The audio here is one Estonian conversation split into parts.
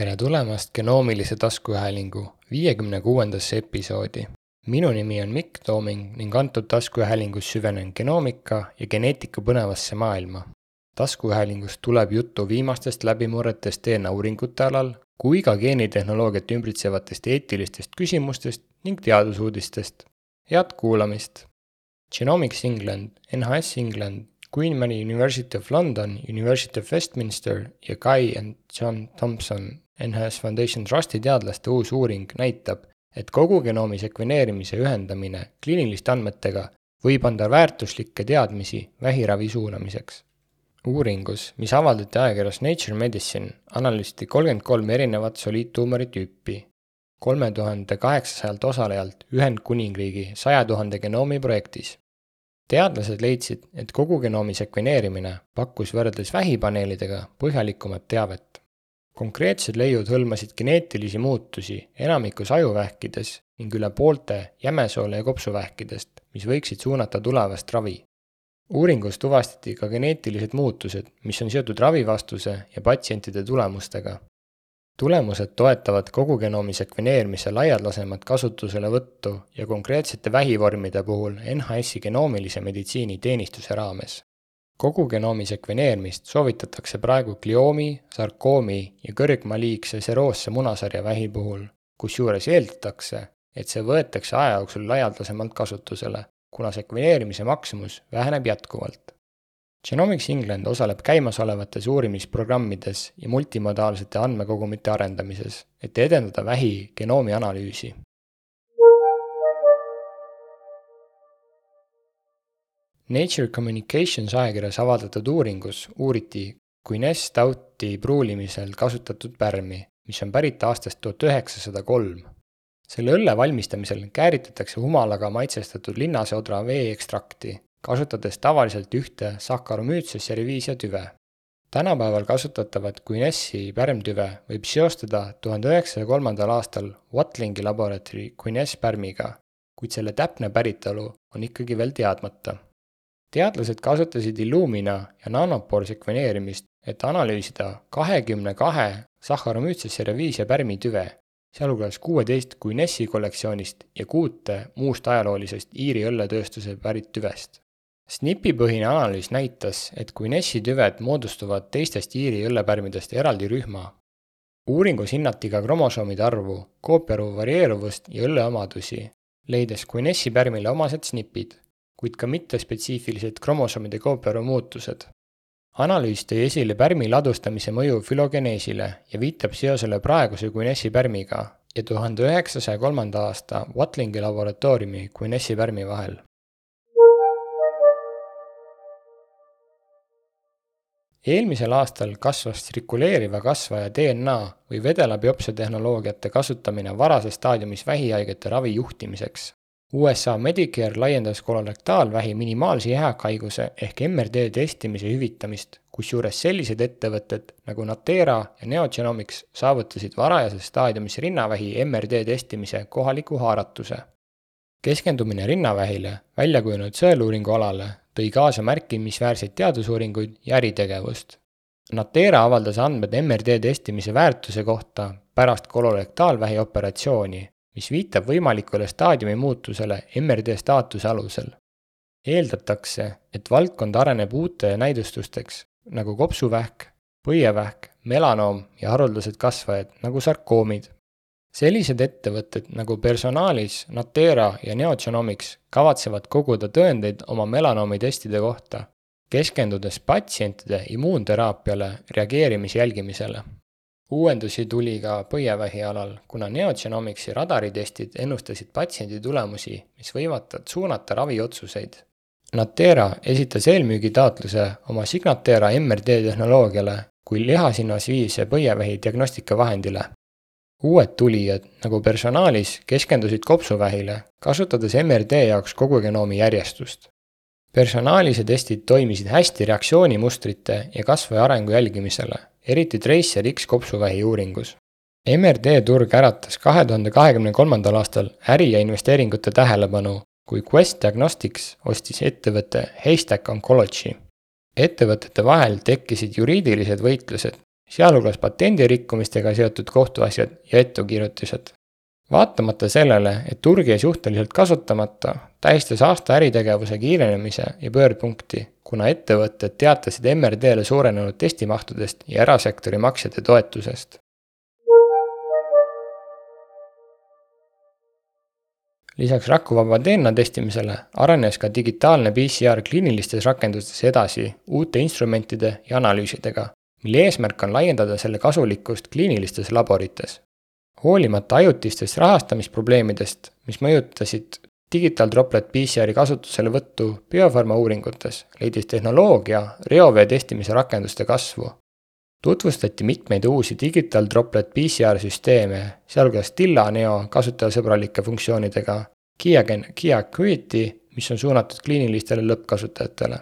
tere tulemast genoomilise taskuhäälingu viiekümne kuuendasse episoodi. minu nimi on Mikk Tooming ning antud taskuhäälingus süvenen genoomika ja geneetika põnevasse maailma. taskuhäälingus tuleb juttu viimastest läbimurretest DNA uuringute alal kui ka geenitehnoloogiat ümbritsevatest eetilistest küsimustest ning teadusuudistest. head kuulamist! Genomics England, NHS England Queen Mary University of London, University of Westminster ja Guy and John Thompson NHS Foundation Trusti teadlaste uus uuring näitab, et kogu genoomi sekveneerimise ühendamine kliiniliste andmetega võib anda väärtuslikke teadmisi vähiravi suunamiseks. uuringus, mis avaldati ajakirjas Nature Medicine, analüüsiti kolmkümmend kolm erinevat soliidtuumori tüüpi, kolme tuhande kaheksasajalt osalejalt Ühendkuningriigi saja tuhande genoomi projektis teadlased leidsid, et kogu genoomi sekveneerimine pakkus võrreldes vähipaneelidega põhjalikumat teavet. konkreetsed leiud hõlmasid geneetilisi muutusi enamikus ajuvähkides ning üle poolte jämesoole ja kopsuvähkidest, mis võiksid suunata tulevast ravi. uuringus tuvastati ka geneetilised muutused, mis on seotud ravivastuse ja patsientide tulemustega tulemused toetavad kogu genoomi sekveneerimise laialdasemat kasutuselevõttu ja konkreetsete vähivormide puhul NHS-i genoomilise meditsiini teenistuse raames. kogu genoomi sekveneerimist soovitatakse praegu glioomi, sarkoomi ja kõrgmaliigse seroosse munasarja vähi puhul, kusjuures eeldatakse, et see võetakse aja jooksul laialdasemalt kasutusele, kuna sekveneerimise maksumus väheneb jätkuvalt Genomics England osaleb käimasolevates uurimisprogrammides ja multimodaalsete andmekogumite arendamises, et edendada vähi genoomi analüüsi. Nature Communications ajakirjas avaldatud uuringus uuriti Guinness tauti pruulimisel kasutatud pärmi, mis on pärit aastast tuhat üheksasada kolm. selle õlle valmistamisel kääritatakse humalaga maitsestatud linnaseodra vee ekstrakti kasutades tavaliselt ühte Saccharomyces cerevisiae tüve. tänapäeval kasutatavat Guinessi pärmtüve võib seostada tuhande üheksasaja kolmandal aastal Watlingi laboratory Guinness pärmiga, kuid selle täpne päritolu on ikkagi veel teadmata. teadlased kasutasid Illumina ja Nanopore sekveneerimist, et analüüsida kahekümne kahe Saccharomyces cerevisiae pärmitüve, sealhulgas kuueteist Guinessi kollektsioonist ja kuute muust ajaloolisest Iiri õlletööstuse pärit tüvest. SNP-põhine analüüs näitas, et kui NES-i tüved moodustuvad teistest Iiri õllepärmidest eraldi rühma, uuringus hinnati ka kromosoomide arvu, koopiarvu varieeruvust ja õlleomadusi, leides kui NES-i pärmile omased SNP-id, kuid ka mittespetsiifilised kromosoomide koopiarvu muutused. analüüs tõi esile pärmi ladustamise mõju fülogeneesile ja viitab seosele praeguse Guinessi pärmiga ja tuhande üheksasaja kolmanda aasta Watlingi laboratooriumi Guinessi pärmi vahel eelmisel aastal kasvas tsirkuleeriva kasvaja DNA või vedelabiopsia tehnoloogiate kasutamine varases staadiumis vähihaigete ravi juhtimiseks. USA Medicare laiendas kolorektaalvähi minimaalse jääkhaiguse ehk MRD testimise hüvitamist, kusjuures sellised ettevõtted nagu Natera ja Neogenomics saavutasid varajases staadiumis rinnavähi MRD testimise kohaliku haaratuse. keskendumine rinnavähile välja kujunenud sõeluuringu alale tõi kaasa märkimisväärseid teadusuuringuid ja äritegevust. Natera avaldas andmed MRD testimise väärtuse kohta pärast kolorektaalvähi operatsiooni, mis viitab võimalikule staadiumi muutusele MRD staatuse alusel. eeldatakse, et valdkond areneb uute näidustusteks nagu kopsuvähk, põievähk, melanoom ja haruldased kasvajad nagu sarkoomid sellised ettevõtted nagu Personalis, Natera ja Neogenomics kavatsevad koguda tõendeid oma melanoomi testide kohta, keskendudes patsientide immuunteraapiale reageerimise jälgimisele. uuendusi tuli ka põievähi alal, kuna Neogenomicsi radaritestid ennustasid patsiendi tulemusi, mis võivad suunata raviotsuseid. Natera esitas eelmüügitaotluse oma Signatera MRD tehnoloogiale kui lihasinvasiivse põievähi diagnostikavahendile uued tulijad, nagu personaalis, keskendusid kopsuvähile, kasutades MRD jaoks kogu genoomi järjestust. personaalise testid toimisid hästi reaktsioonimustrite ja kasvaja arengu jälgimisele, eriti Tracer X kopsuvähi uuringus. MRD turg äratas kahe tuhande kahekümne kolmandal aastal äri- ja investeeringute tähelepanu, kui Quest Diagnostics ostis ettevõtte Haystack Oncology. ettevõtete vahel tekkisid juriidilised võitlused sealhulgas patendirikkumistega seotud kohtuasjad ja ettekirjutised. vaatamata sellele, et turg jäi suhteliselt kasutamata, tähistas aasta äritegevuse kiirenemise ja pöördpunkti, kuna ettevõtted teatasid MRD-le suurenenud testimahtudest ja erasektori maksjate toetusest. lisaks rakuvaba DNA testimisele arenes ka digitaalne PCR kliinilistes rakendustes edasi uute instrumentide ja analüüsidega, mille eesmärk on laiendada selle kasulikkust kliinilistes laborites. hoolimata ajutistest rahastamisprobleemidest, mis mõjutasid Digital Droplet PCR-i kasutuselevõttu biofarma uuringutes, leidis tehnoloogia reovee testimise rakenduste kasvu. tutvustati mitmeid uusi Digital Droplet PCR süsteeme, sealhulgas Tilla Neo kasutajasõbralike funktsioonidega, Kiagen Kia Acuity, mis on suunatud kliinilistele lõppkasutajatele.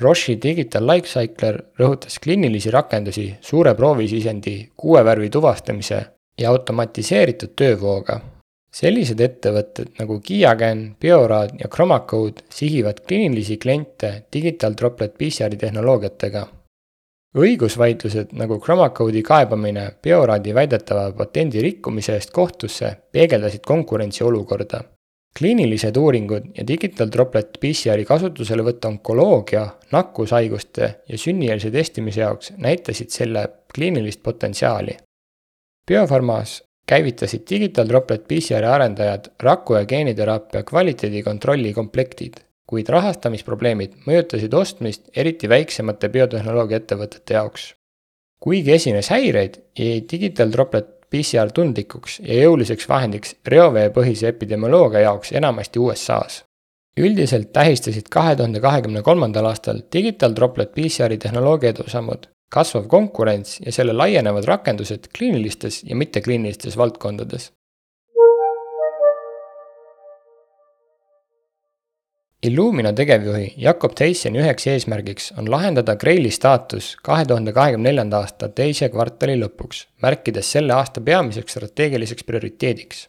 Roche'i Digital Lifecycler rõhutas kliinilisi rakendusi suure proovisisendi kuue värvi tuvastamise ja automatiseeritud töövooga sellised ettevõtted nagu Kiagen, Biorad ja Chromacode sihivad kliinilisi kliente Digital Droplet PCR-i tehnoloogiatega. õigusvaidlused nagu Chromacode'i kaebamine Bioradi väidetava patendi rikkumise eest kohtusse peegeldasid konkurentsiolukorda. Kliinilised uuringud ja Digital Droplet PCR-i kasutuselevõtt onkoloogia, nakkushaiguste ja sünnieelse testimise jaoks näitasid selle kliinilist potentsiaali. Biofarmas käivitasid Digital Droplet PCR-i arendajad raku- ja geeniteraapia kvaliteedikontrolli komplektid, kuid rahastamisprobleemid mõjutasid ostmist eriti väiksemate biotehnoloogia ettevõtete jaoks. kuigi esines häireid, jäi Digital Droplet PCR tundlikuks ja jõuliseks vahendiks reoveepõhise epidemioloogia jaoks enamasti USA-s. üldiselt tähistasid kahe tuhande kahekümne kolmandal aastal Digital Droplet PCR-i tehnoloogia edusammud kasvav konkurents ja selle laienevad rakendused kliinilistes ja mittekliinilistes valdkondades. Illumina tegevjuhi Jakob Theisseni üheks eesmärgiks on lahendada Graili staatus kahe tuhande kahekümne neljanda aasta teise kvartali lõpuks, märkides selle aasta peamiseks strateegiliseks prioriteediks.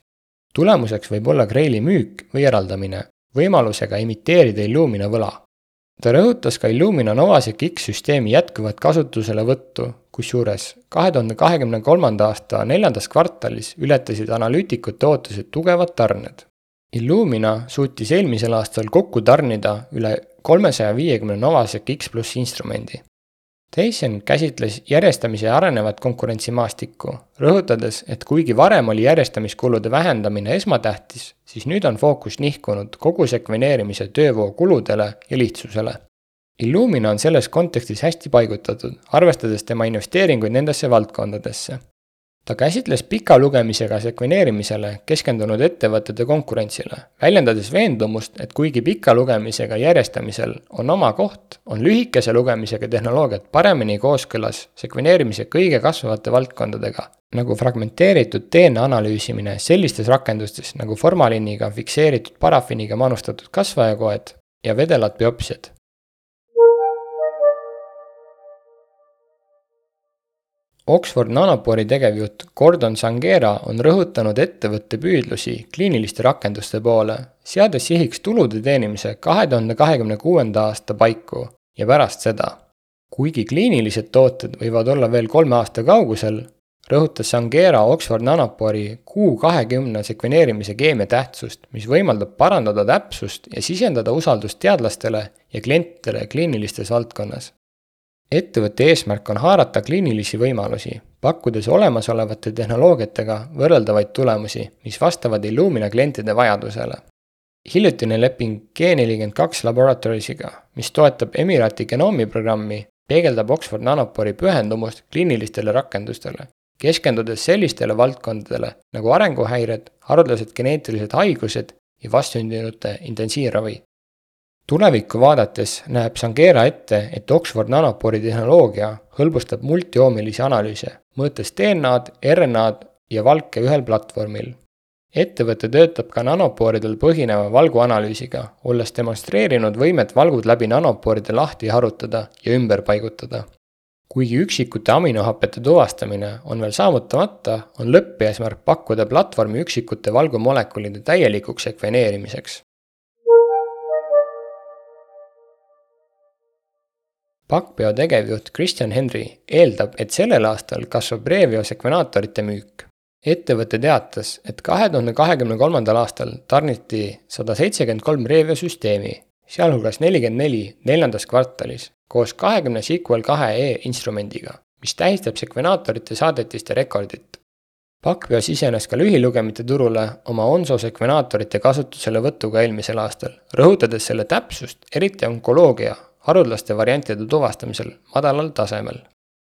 tulemuseks võib olla Graili müük või eraldamine, võimalusega imiteerida Illumina võla ta rõhutas ka Illumina Novasec X süsteemi jätkuvat kasutuselevõttu, kusjuures kahe tuhande kahekümne kolmanda aasta neljandas kvartalis ületasid analüütikute ootused tugevad tarned. Illumina suutis eelmisel aastal kokku tarnida üle kolmesaja viiekümne Novasec X pluss instrumendi. Tyson käsitles järjestamise arenevat konkurentsimaastikku, rõhutades, et kuigi varem oli järjestamiskulude vähendamine esmatähtis, siis nüüd on fookus nihkunud kogu sekveneerimise töövoo kuludele ja lihtsusele. Illumina on selles kontekstis hästi paigutatud, arvestades tema investeeringuid nendesse valdkondadesse ta käsitles pika lugemisega sekveneerimisele keskendunud ettevõtete konkurentsile, väljendades veendumust, et kuigi pika lugemisega järjestamisel on oma koht, on lühikese lugemisega tehnoloogiad paremini kooskõlas sekveneerimise kõige kasvavate valdkondadega, nagu fragmenteeritud DNA analüüsimine sellistes rakendustes nagu formaliiniga fikseeritud parafiniga manustatud kasvajakoed ja vedelad biopsiad Oxford Nanopori tegevjuht Gordon Sanghera on rõhutanud ettevõtte püüdlusi kliiniliste rakenduste poole, seades sihiks tulude teenimise kahe tuhande kahekümne kuuenda aasta paiku ja pärast seda. kuigi kliinilised tooted võivad olla veel kolme aasta kaugusel, rõhutas Sanghera Oxford Nanopori Q20 sekveneerimise keemia tähtsust, mis võimaldab parandada täpsust ja sisendada usaldust teadlastele ja klientidele kliinilistes valdkonnas ettevõtte eesmärk on haarata kliinilisi võimalusi, pakkudes olemasolevate tehnoloogiatega võrreldavaid tulemusi, mis vastavad Illumina klientide vajadusele. hiljutine leping G42 Laboratoriesiga, mis toetab Emirati genoomi programmi, peegeldab Oxford Nanopori pühendumust kliinilistele rakendustele, keskendudes sellistele valdkondadele nagu arenguhäired, haruldased geneetilised haigused ja vastsündinute intensiivravi tulevikku vaadates näeb Sanghera ette, et Oxford nanopori tehnoloogia hõlbustab multioomilisi analüüse, mõõtes DNA-d, RNA-d ja valke ühel platvormil. ettevõte töötab ka nanopooridel põhineva valguanalüüsiga, olles demonstreerinud võimet valgud läbi nanopooride lahti harutada ja ümber paigutada. kuigi üksikute aminohapete tuvastamine on veel saavutamata, on lõppeesmärk pakkuda platvormi üksikute valgumolekulide täielikuks sekveneerimiseks Pakpeo tegevjuht Kristjan Henry eeldab, et sellel aastal kasvab Revio sekvenaatorite müük. ettevõte teatas, et kahe tuhande kahekümne kolmandal aastal tarniti sada seitsekümmend kolm Revio süsteemi, sealhulgas nelikümmend neli neljandas kvartalis, koos kahekümne SQL kahe E instrumendiga, mis tähistab sekvenaatorite saadetiste rekordit. Pakpeo sisenes ka lühilugemite turule oma Onso sekvenaatorite kasutuselevõtuga eelmisel aastal, rõhutades selle täpsust, eriti onkoloogia haruldaste variantide tuvastamisel madalal tasemel.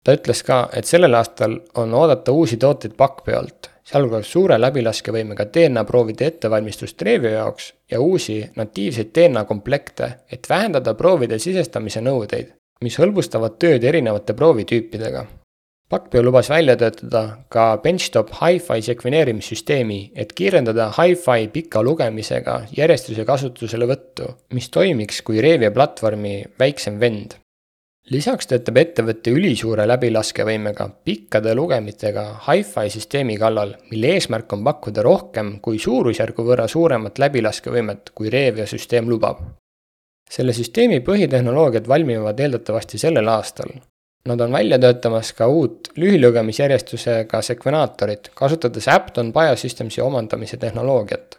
ta ütles ka, et sellel aastal on oodata uusi tooteid pakkpeolt, sealhulgas suure läbilaskevõimega DNA proovide ettevalmistust Revio jaoks ja uusi natiivseid DNA komplekte, et vähendada proovide sisestamise nõudeid, mis hõlbustavad tööd erinevate proovitüüpidega Pakpeo lubas välja töötada ka benchtop hi-fi sekveneerimissüsteemi, et kiirendada hi-fi pika lugemisega järjestuse kasutuselevõttu, mis toimiks kui Revia platvormi väiksem vend. lisaks töötab ettevõte ülisuure läbilaskevõimega pikkade lugemitega hi-fi süsteemi kallal, mille eesmärk on pakkuda rohkem kui suurusjärgu võrra suuremat läbilaskevõimet, kui Revia süsteem lubab. selle süsteemi põhitehnoloogiad valmivad eeldatavasti sellel aastal Nad on välja töötamas ka uut lühilugemisjärjestusega sekvenaatorit, kasutades Apton Biosystemsi omandamise tehnoloogiat.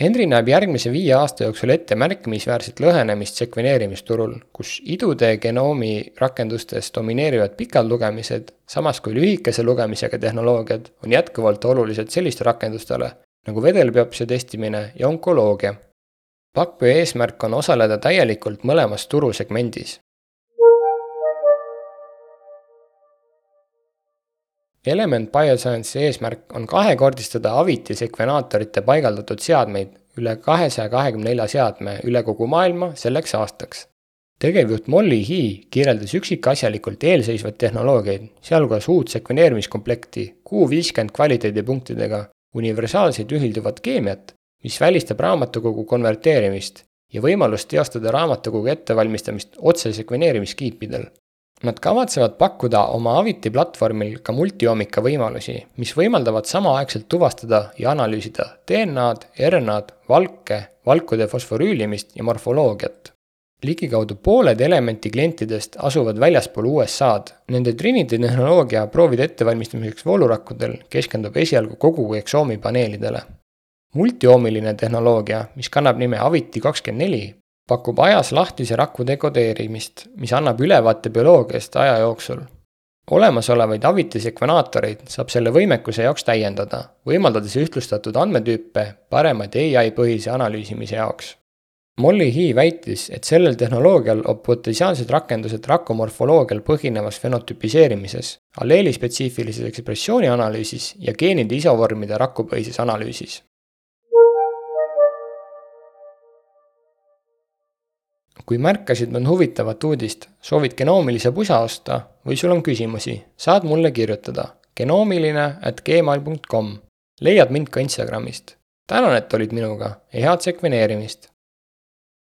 Henry näeb järgmise viie aasta jooksul ette märkimisväärset lõhenemist sekveneerimisturul, kus idude genoomi rakendustes domineerivad pikad lugemised, samas kui lühikese lugemisega tehnoloogiad on jätkuvalt olulised sellistele rakendustele nagu vedelbiopsia testimine ja onkoloogia. pakkuja eesmärk on osaleda täielikult mõlemas turusegmendis Element Bioscience'i eesmärk on kahekordistada Aviti sekvenaatorite paigaldatud seadmeid üle kahesaja kahekümne nelja seadme üle kogu maailma selleks aastaks. tegevjuht Molly Hee kirjeldas üksikasjalikult eelseisvaid tehnoloogiaid, sealhulgas uut sekveneerimiskomplekti Q50 kvaliteedipunktidega universaalselt ühilduvat keemiat, mis välistab raamatukogu konverteerimist ja võimalust teostada raamatukogu ettevalmistamist otse sekveneerimiskiipidel Nad kavatsevad pakkuda oma Aviti platvormil ka multioomika võimalusi, mis võimaldavad samaaegselt tuvastada ja analüüsida DNA-d, RNA-d, valke, valkude fosforüülimist ja morfoloogiat. ligikaudu pooled Elementi klientidest asuvad väljaspool USA-d. Nende Trinity tehnoloogia proovide ettevalmistamiseks voolurakkudel keskendub esialgu kogu eksoomi paneelidele. multioomiline tehnoloogia, mis kannab nime Aviti kakskümmend neli, pakub ajas lahtise raku dekodeerimist, mis annab ülevaate bioloogiast aja jooksul. olemasolevaid Aviti sekvenaatoreid saab selle võimekuse jaoks täiendada, võimaldades ühtlustatud andmetüüpe paremad ai põhise analüüsimise jaoks. Molly Hee väitis, et sellel tehnoloogial on potentsiaalsed rakendused rakumorfoloogial põhinevas fenotüpiseerimises, alleelispetsiifilises ekspressiooni analüüsis ja geenide isovormide rakupõhises analüüsis kui märkasid mõnd huvitavat uudist, soovid genoomilise pusa osta või sul on küsimusi, saad mulle kirjutada genoomiline at gmail.com. leiad mind ka Instagramist. tänan, et olid minuga ja head sekveneerimist!